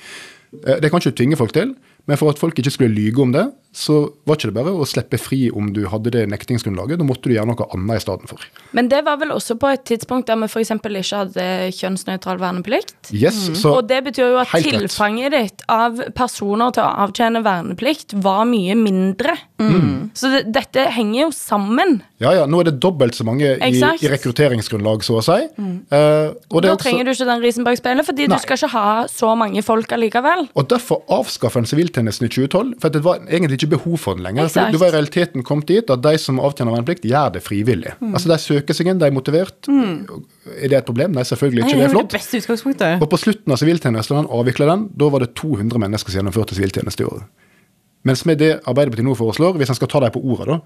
Eh, Det kan ikke tvinge folk til, men for at folk ikke skulle lyge om det, så var ikke det bare å slippe fri om du hadde det nektingsgrunnlaget. Da måtte du gjøre noe annet i stedet for. Men det var vel også på et tidspunkt der vi f.eks. ikke hadde kjønnsnøytral verneplikt. Yes, så Og det betyr jo at tilfanget ditt av personer til å avtjene verneplikt var mye mindre. Mm. Så det, dette henger jo sammen. ja, ja, nå er det dobbelt så mange i, i rekrutteringsgrunnlag, så å si. Eh, og, det Da også, trenger du ikke den risen bak speilet, fordi Nei. du skal ikke ha så mange folk allikevel. og derfor avskaffer en siviltjenesten i 2012, for at det var egentlig ikke behov for den lenger. For det du var i realiteten kommet dit at de som avtjener verneplikt, gjør det frivillig. Mm. Altså De søker seg inn, de er motivert. Er det et problem? Nei, selvfølgelig ikke. det Det er er flott. det beste utgangspunktet. Og på slutten av siviltjenesten, da han avvikla den, da var det 200 mennesker som gjennomførte siviltjeneste i året. Mens med det Arbeiderpartiet nå foreslår, hvis en skal ta dem på ordet, da,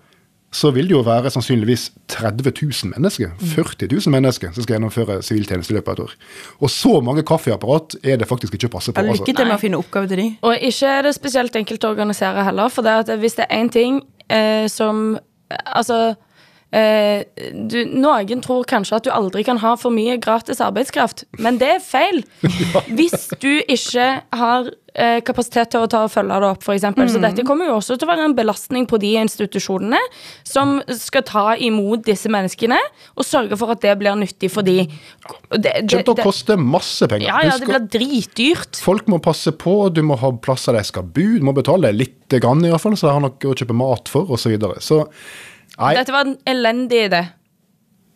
så vil det jo være sannsynligvis 30 000 mennesker, 40 000 mennesker, som skal gjennomføre siviltjeneste i løpet av et år. Og så mange kaffeapparat er det faktisk ikke å passe på. Altså. Lykke til med å finne oppgave til de. Og ikke er det spesielt enkelt å organisere heller, for det at hvis det er én ting eh, som Altså eh, du, Noen tror kanskje at du aldri kan ha for mye gratis arbeidskraft, men det er feil. Hvis du ikke har kapasitet til å ta og følge det opp, f.eks. Så dette kommer jo også til å være en belastning på de institusjonene som skal ta imot disse menneskene, og sørge for at det blir nyttig for de. Det, kommer til å koste masse penger. ja, ja, det blir dritdyrt. Folk må passe på, du må ha plasser de skal bo, du må betale litt grann i hvert fall, så de har noe å kjøpe mat for, osv. Så, videre. så nei, Dette var en elendig idé.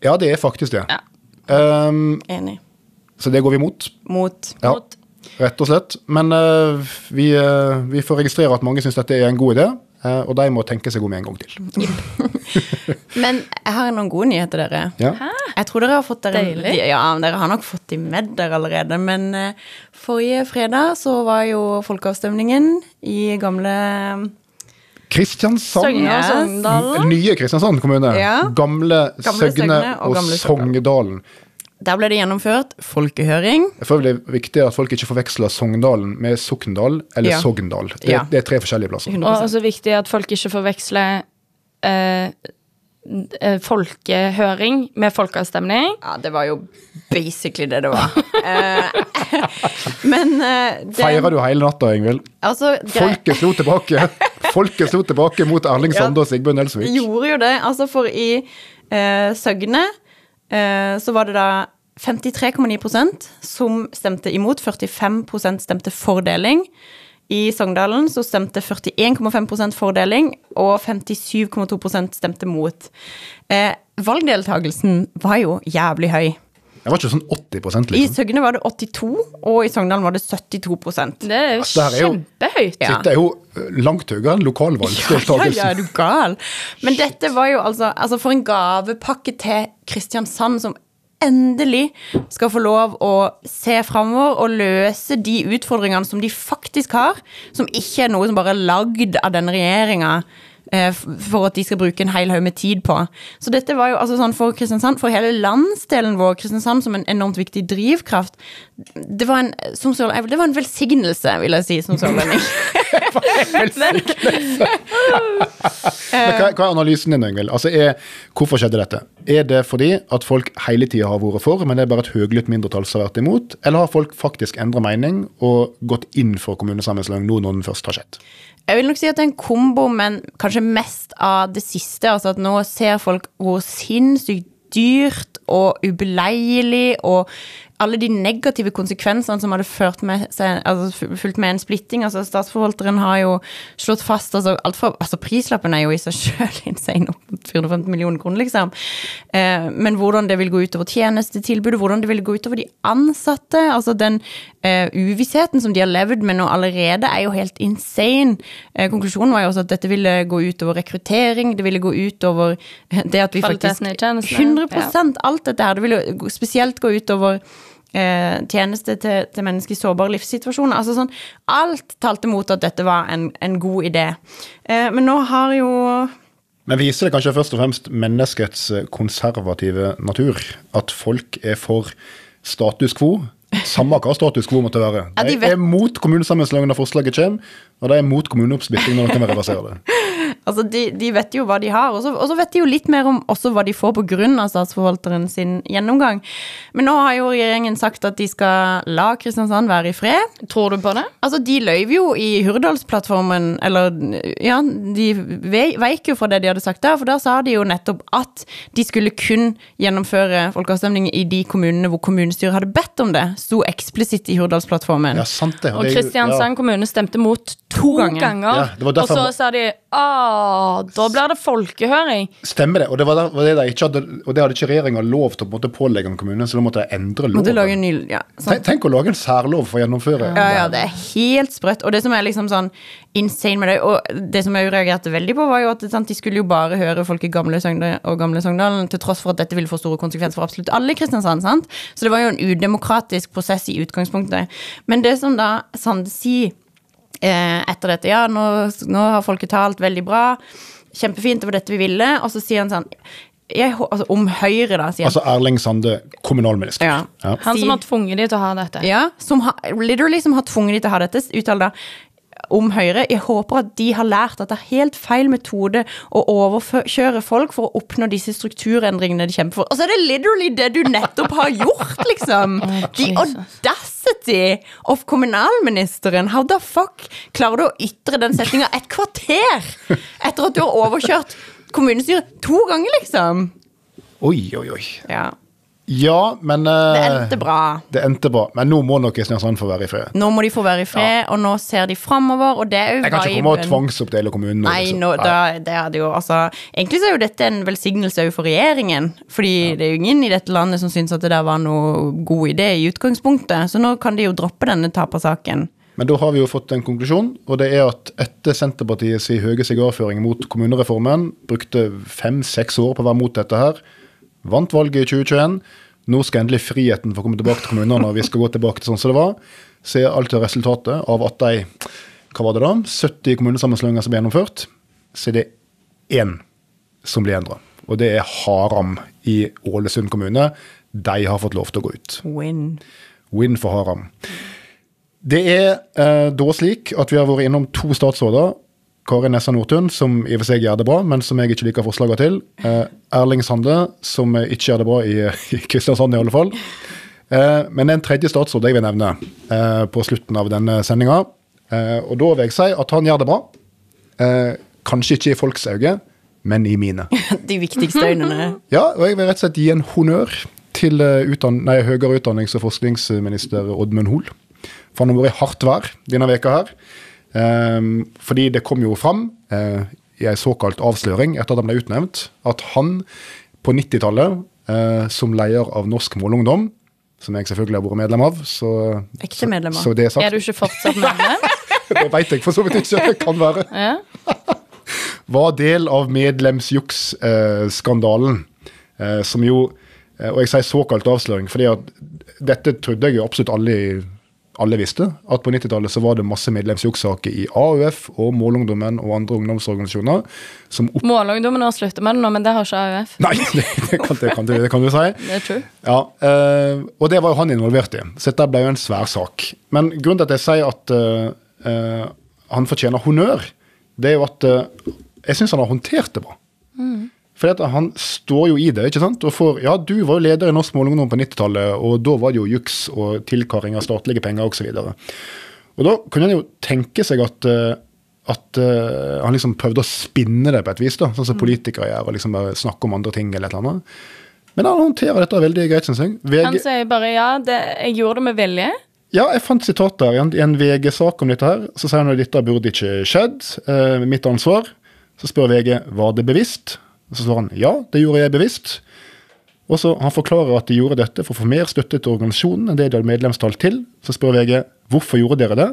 ja, det er faktisk det. Ja. Um, Enig. så det går vi mot. Mot Ja, Mot- rett og slett. Men uh, vi, uh, vi får registrere at mange syns dette er en god idé, uh, og de må tenke seg om en gang til. Men jeg har noen gode nyheter, dere. Ja. Jeg tror dere har fått dere Deilig. de- Ja, dere har nok fått de med dere allerede. Men forrige fredag så var jo folkeavstemningen i gamle Kristiansand. Søgne. Nye Kristiansand kommune. Ja. Gamle, Gamle Søgne Søgne og og, Sogndalen. Der ble det gjennomført folkehøring. Jeg føler det er viktig at folk ikke forveksler Sogndalen med Sokndal eller Ja. Sogndal. Det, Ja. det er tre forskjellige plasser. 100%. Og også viktig at folk ikke forveksler eh, eh, folkehøring med folkeavstemning. Ja, det var jo basically det det var. Eh, Men eh, det, Feirer du hele natta, Ingvild? Altså, Folket slo tilbake. Folket slo tilbake mot Erling Ja. Sande og Sigbjørn Elsvik. gjorde jo det. Altså, for i eh, Søgne så var det da 53,9% som stemte imot, 45% stemte for deling. I Sogndalen så stemte 41,5 for deling, og 57,2% stemte mot. Eh, valgdeltagelsen var jo jævlig høy. Det var ikke sånn 80 I liksom. Søgne var det 82, og i Sogndal var det 72 Det er jo Det er jo- kjempehøyt. Ja. Dette er jo eh, langt høyere enn Ja, ja, ja, er du gal? Men dette var jo altså, altså for en gavepakke til Kristiansand som endelig skal få lov å se framover og løse de utfordringene som de faktisk har, som ikke er noe som bare er lagd av denne regjeringa. Eh, For at de skal bruke en hel haug med tid på. Så dette var jo altså sånn for Kristiansand, for hele landsdelen vår, Kristiansand som en enormt viktig drivkraft. Det var en, som så, det var en velsignelse, vil jeg si, som sørlending. Men hva, hva er analysen din, Øyngvild? Altså, er, hvorfor skjedde dette? Er det fordi at folk hele tida har vært for, men det er bare et høylytt mindretall som har vært imot? Eller har folk faktisk endra mening og gått inn for kommunesammenslåing nå når den først har skjedd? Jeg vil nok si at det er en kombo, men kanskje mest av det siste. Altså at nå ser folk hvor sinnssykt dyrt og ubeleilig og alle de negative konsekvensene som hadde ført med seg, altså fulgt med en splitting. altså Statsforvalteren har jo slått fast altså alt for, altså Prislappen er jo i seg sjøl insane, mot 450 millioner kroner, liksom. Eh, men hvordan det vil gå utover tjenestetilbudet, hvordan det vil gå utover de ansatte. altså Den eh, uvissheten som de har levd med nå allerede, er jo helt insane. Eh, konklusjonen var jo også at dette ville gå utover rekruttering, det ville gå utover det at vi faktisk Kvaliteten tjenestene, 100% alt dette her. Det ville spesielt gå utover eh, tjeneste til, til mennesker i sårbare livssituasjoner. Altså sånn, alt talte mot at dette var en, en god idé. Eh, men nå har jo Men viser det kanskje først og fremst menneskets eh, konservative natur? At folk er for status quo? Samme hva status quo måtte være. De, er mot kommunesammenslåing når forslaget kommer, og de er mot kommuneoppsplitting når de kan reversere det. Altså, de, de vet jo hva de har, og så, og så vet de jo litt mer om også hva de får av statsforvalteren sin gjennomgang. Men nå har jo regjeringen sagt at de skal la Kristiansand være i fred. Tror du på det? Altså, de løy jo i Hurdalsplattformen, eller ja, de veik jo fra det de hadde sagt der, for der sa de jo nettopp at de skulle kun gjennomføre folkeavstemning i de kommunene hvor kommunestyret hadde bedt om det. Sto eksplisitt i Hurdalsplattformen. Ja, sant det. og Kristiansand Kristiansand kommune stemte mot to, To ganger. ganger. Ja, og så sa de ah, da blir det folkehøring. Stemmer det. Og det var, der, var det de ikke hadde, og det hadde ikke regjeringa lov til å på en måte pålegge en kommune, så da måtte de endre Måtte lage loven. en ny ja, sant. Tenk, tenk å lage en særlov for å gjennomføre Ja, ja, det er helt sprøtt. Og det som er liksom sånn insane med det, og det som jeg reagerte veldig på, var jo at sant, de skulle jo bare høre folk i gamle Søgne og gamle Sogndalen, til tross for at dette ville få store konsekvenser for absolutt alle i Kristiansand. sant? Så det var jo en udemokratisk prosess i utgangspunktet. Men det som da Sande sier etter dette, ja, nå, nå har folket talt veldig bra, kjempefint, det var dette vi ville, og så sier han sånn jeg, altså, Om Høyre, da, sier han. Altså Erling Sande, kommunalminister. Ja. Ja. Han som har tvunget de til å ha dette. Ja, som har, literally som har tvunget de til å ha dette, uttaler da om Høyre. Jeg håper at de har lært at det er helt feil metode å overkjøre folk for å oppnå disse strukturendringene de kjemper for. Og så er det literally det du nettopp har gjort, liksom! The audacity of kommunalministeren. How the fuck klarer du å ytre den setninga et kvarter etter at du har overkjørt kommunestyret to ganger, liksom? Oi, oi, oi. Ja. Ja, men eh, Det endte bra. Det endte bra. Men nå må nok Kristiansand få være i fred. Nå må de få være i fred, og nå ser de framover, og det er jo Jeg kan ikke komme og tvangsoppdele kommunen. nå, Nei, liksom. nå, da, det det jo altså Egentlig så er jo dette en velsignelse òg for regjeringen. Fordi det er jo ingen i dette landet som syns at det der var noe god idé i utgangspunktet. Så nå kan de jo droppe denne tapersaken. Men da har vi jo fått en konklusjon, og det er at etter Senterpartiets høye sigarføring mot kommunereformen, brukte fem-seks år på å være mot dette her, vant valget i 2021, nå skal endelig friheten få komme tilbake til kommunene, og vi skal gå tilbake til sånn som det var, så er alt resultatet av at de, hva var det da, 70 kommunesammenslåinger som ble gjennomført, så er det én som blir endra. Og det er Haram i Ålesund kommune. De har fått lov til å gå ut. Win. Win for Haram. Det er eh, da slik at vi har vært innom to statsråder. Kari Nessa Nordtun, som i og for seg gjør det bra, men som jeg ikke liker forslagene til. Eh, Erling Sande, som ikke gjør det bra i, i Kristiansand i alle fall. Eh, men det er en tredje statsråd jeg vil nevne eh, på slutten av denne sendinga. Eh, og da vil jeg si at han gjør det bra. Eh, kanskje ikke i folks øyne, men i mine. De viktigste øynene. Ja, og jeg vil rett og slett gi en honnør til utdan nei, høyere utdannings- og forskningsminister Oddmund Hoel. For han har vært i hardt vær denne veka her. Ehm, fordi det kom jo fram eh, i en såkalt avsløring etter at han ble utnevnt, at han på 90-tallet, eh, som leder av Norsk Målungdom, som jeg selvfølgelig har vært medlem av, så, Ekte medlem av. det er sagt, Er du ikke fortsatt medlem? det vet jeg for så vidt ikke, det kan være Ja. var del av medlemsjuksskandalen. Eh, som jo Og jeg sier såkalt avsløring, fordi at dette trodde jeg jo absolutt alle, i- alle visste. At på 90-tallet så var det masse medlemsjukssaker i AUF og Målungdommen og andre ungdomsorganisasjoner som opp... Målungdommen har sluttet med det nå, men det har ikke AUF. Nei, det, det, kan, det, kan, du- det kan du si. Det er true. Ja, eh, og det var jo han involvert i, så dette ble jo en svær sak. Men grunnen til at jeg sier at eh, han fortjener honnør, det er jo at eh, jeg syns han har håndtert det bra. For han står jo i det, ikke sant? Og får, ja, du var jo leder i Norsk Målungdom på 90-tallet, og da var det jo juks og tilkaring av statlige penger osv. Og, og da kunne han jo tenke seg at eh, at eh, han liksom prøvde å spinne det på et vis, da, sånn som politikere gjør, og liksom bare snakke om andre ting eller et eller annet. Men han håndterer dette veldig greit, syns jeg. VG, Han sier bare ja, det, jeg gjorde det med vilje. ja, jeg fant sitater i en VG-sak om dette her. Så sier han at dette burde ikke skjedd. Eh, mitt ansvar. Så spør VG var det bevisst. Og så svarer han ja, det gjorde jeg bevisst. Og så Han forklarer at de gjorde dette for å få mer støtte til organisasjonen enn det de hadde medlemstall til. Så spør VG hvorfor gjorde dere det.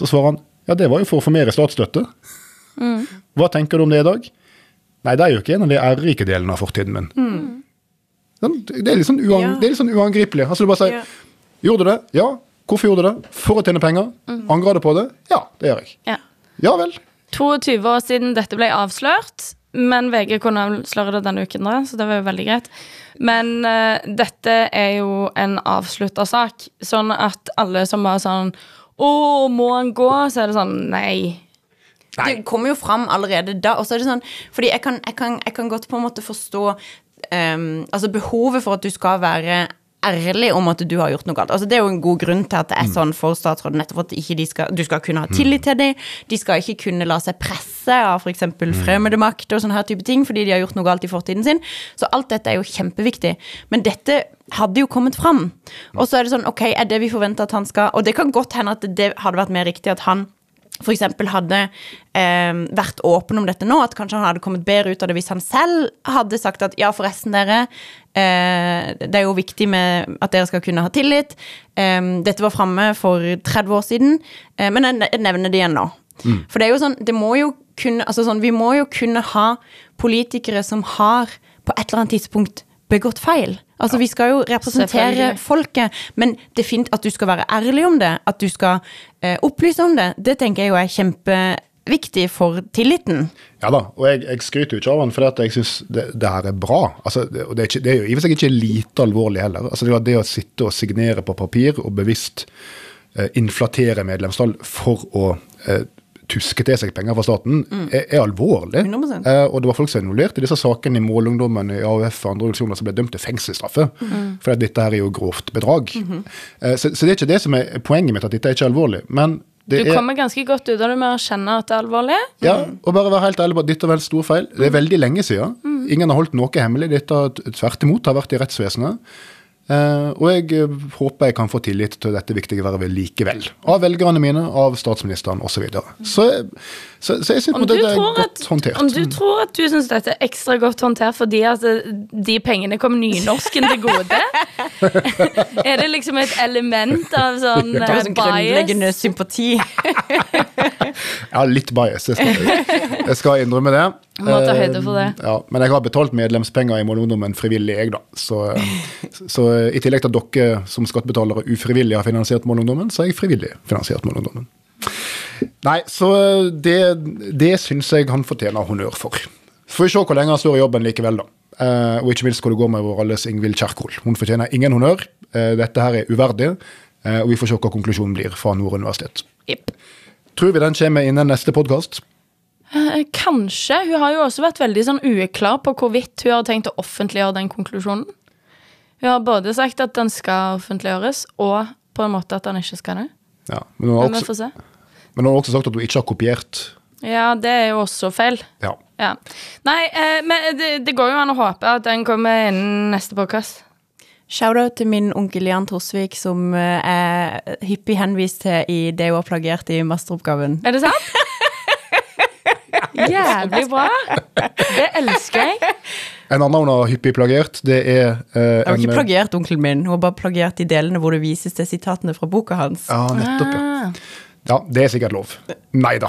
Så svarer han ja, det var jo for å få mer statsstøtte. Hva tenker du om det i dag? Nei, det er jo ikke en av de ærerike delene av fortiden min. Mm. Det er litt sånn, uang, Ja. sånn uangripelig. Altså, du bare sier Ja. Gjorde du det? Ja. Hvorfor gjorde du det? For å tjene penger. Angrer du på det? Ja, det gjør jeg. Ja. Ja vel. 22 år siden dette ble avslørt, men VG kunne avsløre det denne uken, da, så det var jo veldig greit. Men uh, dette er jo en avslutta sak, sånn at alle som var sånn Å, må han gå? Så er det sånn Nei. Det kommer jo fram allerede da. Og så er det sånn, fordi jeg kan, jeg kan, jeg kan godt på en måte forstå Um, altså behovet for at du skal være ærlig om at du har gjort noe galt. Altså Det er jo en god grunn til at det er sånn for statsråden, nettopp at ikke de skal, du skal kunne ha tillit til dem. De skal ikke kunne la seg presse av f.eks. fremmedmakt og sånne her type ting, fordi de har gjort noe galt i fortiden sin. Så alt dette er jo kjempeviktig. Men dette hadde jo kommet fram. Og så er det sånn, ok, er det vi forventer at han skal Og det kan godt hende at det hadde vært mer riktig at han eksempel hadde eh, vært åpen om dette nå, at kanskje han hadde kommet bedre ut av det hvis han selv hadde sagt at ja, forresten, dere, eh, det er jo viktig med at dere skal kunne ha tillit. Eh, dette var framme for 30 år siden, eh, men jeg nevner det igjen nå. For det er jo sånn, det må jo kunne, altså sånn, vi må jo kunne ha politikere som har på et eller annet tidspunkt begått feil. Altså Vi skal jo representere folket, men det er fint at du skal være ærlig om det, at du skal eh, opplyse om det. Det tenker jeg jo er kjempeviktig for tilliten. Ja da, og jeg, jeg skryter jo ikke av han fordi jeg syns det, det her er bra. Altså, det, og det er, ikke, det er jo i og for seg ikke lite alvorlig heller. Altså, det, var det å sitte og signere på papir og bevisst eh, inflatere medlemstall for å eh, tuske til seg penger fra staten, er, er alvorlig. 100%. Eh, og det var folk som er involvert i disse sakene i Målungdommen, i AUF og andre organisasjoner som ble dømt til fengselsstraffe. For dette her er jo grovt bedrag. eh, så, så det er ikke det som er poenget mitt, at dette er ikke alvorlig. Men det Du er kommer ganske godt ut av det med å kjenne at det er alvorlig. ja, og bare være helt ærlig på at dette var en stor feil. Det er veldig lenge siden. Ingen har holdt noe hemmelig. Dette tvert imot har vært i rettsvesenet. Eh, og jeg eh, håper jeg kan få tillit til dette viktige vervet likevel. Av velgerne mine, av statsministeren osv. Så, videre. så, så, så jeg syns Om det er godt at, håndtert. om du tror at du syns dette er ekstra godt håndtert fordi at eh, de pengene kom nynorsken til gode, er det liksom et element av sånn bias eh, sånn grunnleggende sympati. Ja, litt bias, jeg skal, jeg skal innrømme det. Må ta høyde for det. Eh, Ja, men jeg har betalt medlemspenger i Målungdommen frivillig, jeg, da. Så, så i tillegg til at dere som skattebetalere ufrivillig har finansiert Målungdommen, så har jeg frivillig finansiert Målungdommen. Nei, så det, det syns jeg han fortjener honnør for. Får vi se hvor lenge han står i jobben likevel, da. Uh, og ikke minst hvor det går med vår alles Ingvild Kjerkol. Hun fortjener ingen honnør. Uh, dette her er uverdig, uh, og vi får se hva konklusjonen blir fra Nord universitet. Jipp. Tror vi den kommer innen neste podkast? Eh, Kanskje. Hun har jo også vært veldig sånn uklar på hvorvidt hun har tenkt å offentliggjøre den konklusjonen. Hun har både sagt at den skal offentliggjøres, og på en måte at den ikke skal det. Ja, men hun har også, får se. Men hun har også sagt at hun ikke har kopiert. Ja, det er jo også feil. Ja. Ja. Nei, eh, men det, det går jo an å håpe at den kommer innen neste podkast. Shout-out til min onkel Jan Trosvik, som eh, er hyppig henvist til i det hun har plagiert i masteroppgaven. Er det sant? Jævlig bra. Det elsker jeg. En annen hun har hyppig plagiert, det er uh, Jeg har ikke en- plagiert onkelen min, hun har bare plagiert de delene hvor det vises til sitatene fra boka hans. Ja, nettopp, ja. Ja, det er sikkert lov. Nei da.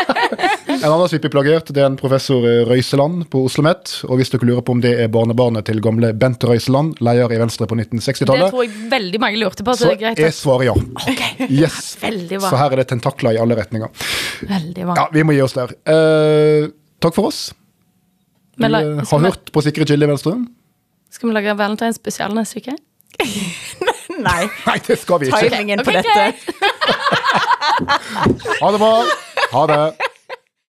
en annen hyppig plagiert, det er en professor Røiseland på Oslo OsloMet. Og hvis dere lurer på om det er barnebarnet til gamle Bent Røiseland, leder i Venstre på 1960-tallet, tror jeg veldig mange lurte på. Så så det er er svaret ja. Yes. Veldig bra. Så her er det tentakler i alle retninger. Veldig bra. Ja, vi må gi oss der. Eh, takk for oss. Vi la- eh, har hørt på Sikre Chili Venstre. Skal vi lage Valentine's spesial neste uke? Nei, Nei, det skal vi ikke. timingen på Ok, dette. Ha det bra. Ha det.